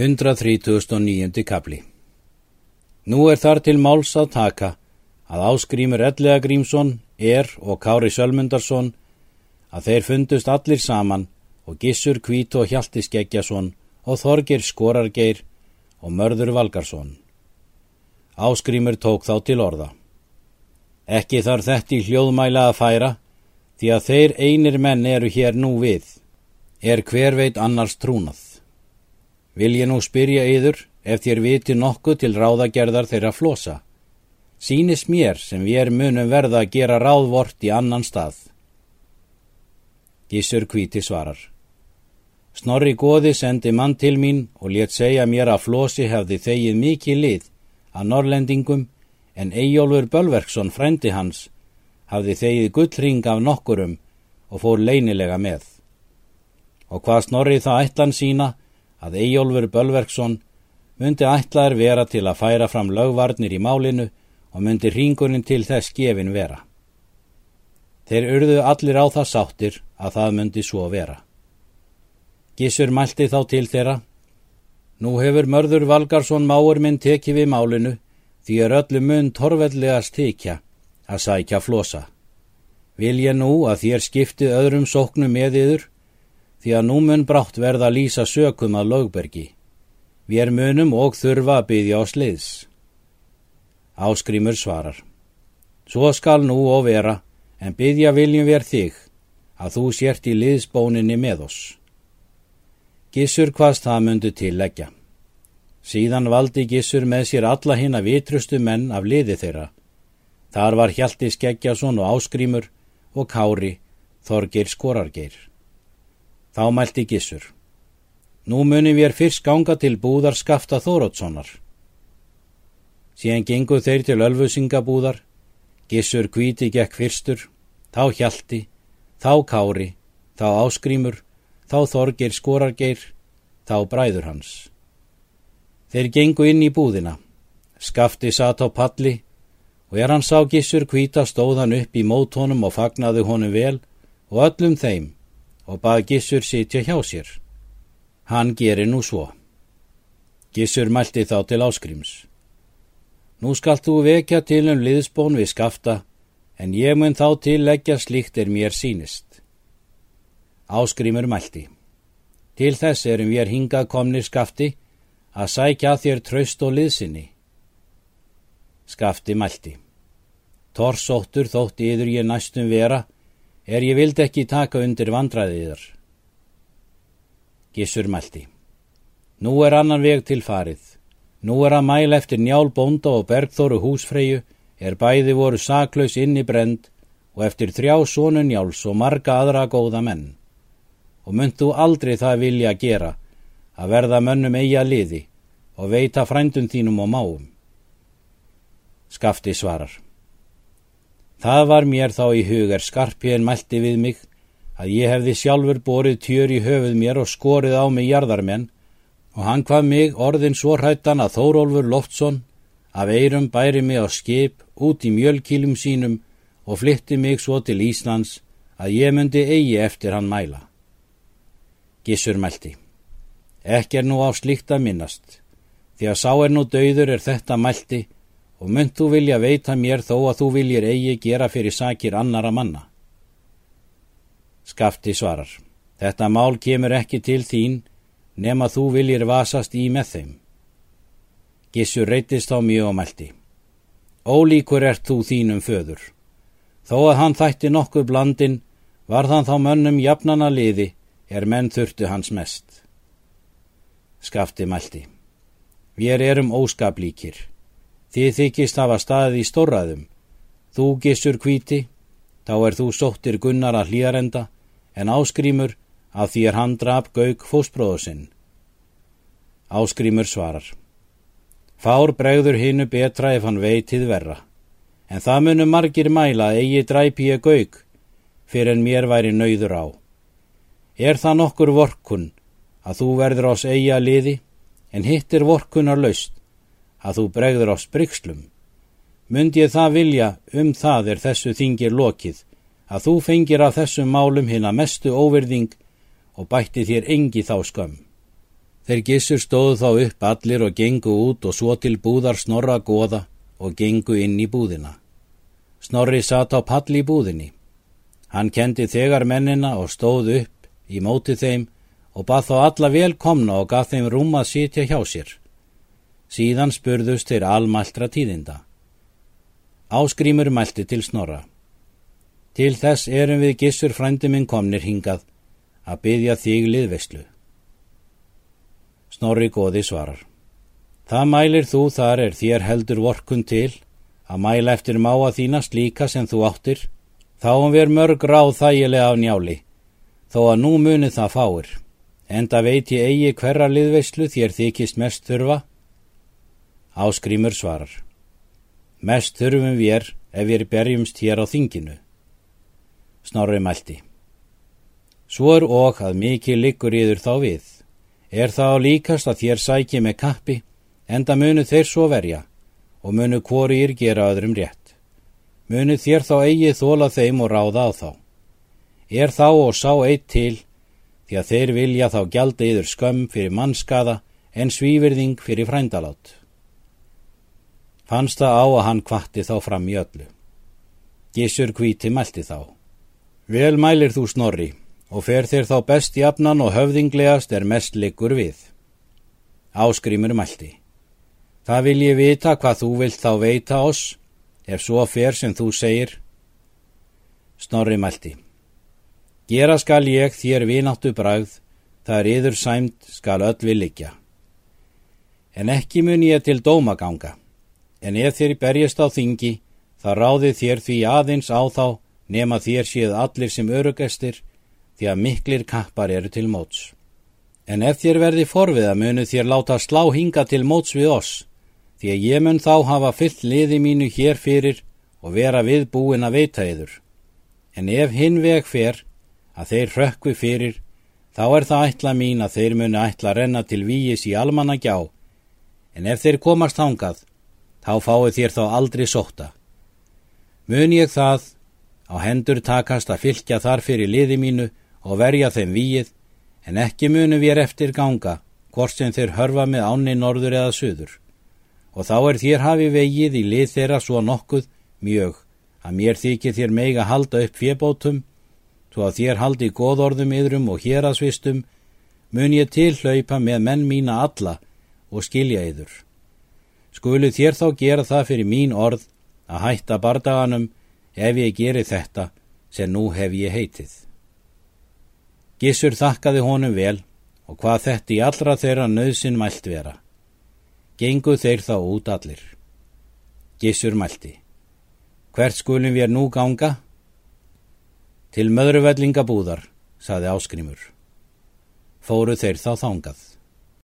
139. kapli Nú er þar til máls að taka að áskrímur Ellega Grímsson er og Kári Sölmundarsson að þeir fundust allir saman og Gissur Kvít og Hjalti Skeggjason og Þorgir Skorargeir og Mörður Valgarsson. Áskrímur tók þá til orða. Ekki þarf þetta í hljóðmæla að færa því að þeir einir menn eru hér nú við, er hver veit annars trúnað. Vil ég nú spyrja yður ef þér viti nokkuð til ráðagerðar þeirra flosa. Sýnis mér sem við er munum verða að gera ráðvort í annan stað. Gísur kvíti svarar. Snorri góði sendi mann til mín og létt segja mér að flosi hefði þegið mikið lið að norrlendingum en Eyjólfur Bölverksson frændi hans hafði þegið gullring af nokkurum og fór leinilega með. Og hvað Snorri það ætlan sína að Eyjólfur Bölverksson myndi ætlaður vera til að færa fram lögvarnir í málinu og myndi ringurinn til þess gefin vera. Þeir urðu allir á það sáttir að það myndi svo vera. Gissur mælti þá til þeirra. Nú hefur mörður Valgarsson máur minn tekið við málinu því er öllu mun torvellega stikja að sækja flosa. Vil ég nú að þér skipti öðrum sóknum með yður því að nú mun brátt verða að lýsa sökum að lögbergi. Við er munum og þurfa að byggja á sliðs. Áskrimur svarar. Svo skal nú og vera, en byggja viljum við þig, að þú sért í liðsbóninni með oss. Gissur hvaðst það myndu til leggja. Síðan valdi Gissur með sér alla hinn að vitrustu menn af liði þeirra. Þar var Hjalti Skeggjason og Áskrimur og Kári, Þorgir Skorargeir. Þá mælti Gissur. Nú munum við fyrst ganga til búðar skafta Þórótssonar. Síðan genguð þeir til ölfusingabúðar, Gissur kvíti gekk fyrstur, þá hjalti, þá kári, þá áskrímur, þá þorgir skorargeir, þá bræður hans. Þeir gengu inn í búðina, skafti satt á palli og er hann sá Gissur kvíta stóð hann upp í mótónum og fagnaði honum vel og öllum þeim og bað Gissur sitja hjá sér. Hann gerir nú svo. Gissur mælti þá til áskrims. Nú skalt þú vekja til um liðsbón við skafta, en ég mun þá til leggja slíkt er mér sínist. Áskrimur mælti. Til þess erum við hingað komni skafti að sækja þér tröst og liðsinni. Skafti mælti. Torsóttur þótti yður ég næstum vera, er ég vildi ekki taka undir vandræðiðar. Gissur mælti. Nú er annan veg til farið. Nú er að mæla eftir njál bónda og bergþóru húsfreyju, er bæði voru saklaus inn í brend og eftir þrjá sónu njáls og marga aðra góða menn. Og myndu aldrei það vilja gera, að verða mönnum eiga liði og veita frændun þínum og máum. Skafti svarar. Það var mér þá í hugar skarpiðin mælti við mig að ég hefði sjálfur borið tjör í höfuð mér og skorið á mig jarðarmenn og hann hvað mig orðin svo hrættan að Þórólfur Loftsson af eirum bæri mig á skip út í mjölkílum sínum og flytti mig svo til Íslands að ég myndi eigi eftir hann mæla. Gissur mælti. Ekki er nú á slíkt að minnast, því að sá er nú dauður er þetta mælti og mynd þú vilja veita mér þó að þú viljir eigi gera fyrir sakir annara manna. Skafti svarar, þetta mál kemur ekki til þín nema þú viljir vasast í með þeim. Gissur reytist á mjög og meldi. Ólíkur ert þú þínum föður. Þó að hann þætti nokkuð blandin, var þann þá mönnum jafnana liði, er menn þurftu hans mest. Skafti meldi. Við erum óskaplíkir. Þið þykist hafa staðið í stórraðum. Þú gissur kvíti, þá er þú sóttir gunnar að hlýjarenda, en áskrímur að því er hann draf gaug fósbróðusinn. Áskrímur svarar. Fár bregður hinnu betra ef hann veitið verra, en það munum margir mæla eigi dræpi ég gaug, fyrir en mér væri nöyður á. Er það nokkur vorkun að þú verður ás eiga liði, en hittir vorkunar laust, að þú bregður á sprikslum. Mundi ég það vilja um það er þessu þingir lokið, að þú fengir af þessum málum hinn að mestu óverðing og bætti þér engi þá skömm. Þeir gissur stóðu þá upp allir og gengu út og svo til búðar snorra goða og gengu inn í búðina. Snorri satt á pall í búðinni. Hann kendi þegar mennina og stóð upp í móti þeim og bað þá alla velkomna og gaf þeim rúm að sitja hjá sér. Síðan spurðust þeir almæltra tíðinda. Áskrímur mælti til snorra. Til þess erum við gissur frænduminn komnir hingað að byggja þig liðveslu. Snorri góði svarar. Það mælir þú þar er þér heldur vorkun til að mæla eftir máa þínast líka sem þú áttir, þá um ver mörg ráð þægilega af njáli, þó að nú muni það fáir, enda veit ég eigi hverra liðveislu þér þykist mest þurfa? Áskrímur svarar. Mest þurfum við ef við berjumst hér á þinginu. Snorri mælti. Svo er og að mikið liggur yður þá við. Er það á líkast að þér sæki með kappi, enda munu þeir svo verja og munu hvorir gera öðrum rétt. Munu þér þá eigi þóla þeim og ráða á þá. Er þá og sá eitt til, því að þeir vilja þá gjalda yður skömm fyrir mannskada en svívirðing fyrir frændalát. Fannst það á að hann kvatti þá fram í öllu. Gísur kvíti mælti þá. Vel mælir þú snorri og fer þér þá best jafnan og höfðinglegast er mest liggur við. Áskrimur mælti. Það vil ég vita hvað þú vilt þá veita oss, ef svo fer sem þú segir. Snorri mælti. Gera skal ég þér vináttu bragð, það er yður sæmt skal öll við liggja. En ekki mun ég til dómaganga, en ef þér berjast á þingi, þá ráði þér því aðeins á þá nema þér séð allir sem örugestir, því að miklir kappar eru til móts. En ef þér verði forviða munu þér láta slá hinga til móts við oss, því að ég mun þá hafa fyllt liði mínu hér fyrir og vera viðbúin að veita yður. En ef hinn veg fer að þeir rökkvi fyrir, þá er það ætla mín að þeir muni ætla renna til víis í almanna gjá, en ef þeir komast hangað, þá fáið þér þá aldrei sóta. Mun ég það á hendur takast að fylgja þar fyrir liði mínu og verja þeim víið, en ekki munu við eftir ganga, hvort sem þeir hörfa með ánni norður eða söður og þá er þér hafi vegið í lið þeirra svo nokkuð mjög að mér þykir þér meiga halda upp fjebótum, svo að þér haldi góðorðum yðrum og hérasvistum, mun ég tilhlaupa með menn mína alla og skilja yður. Skulu þér þá gera það fyrir mín orð að hætta bardaganum ef ég geri þetta sem nú hef ég heitið. Gissur þakkaði honum vel og hvað þetta í allra þeirra nöðsin mælt vera gengu þeir þá út allir. Gissur mælti. Hvert skulum við nú ganga? Til möðruvellinga búðar, saði áskrimur. Fóru þeir þá þángað.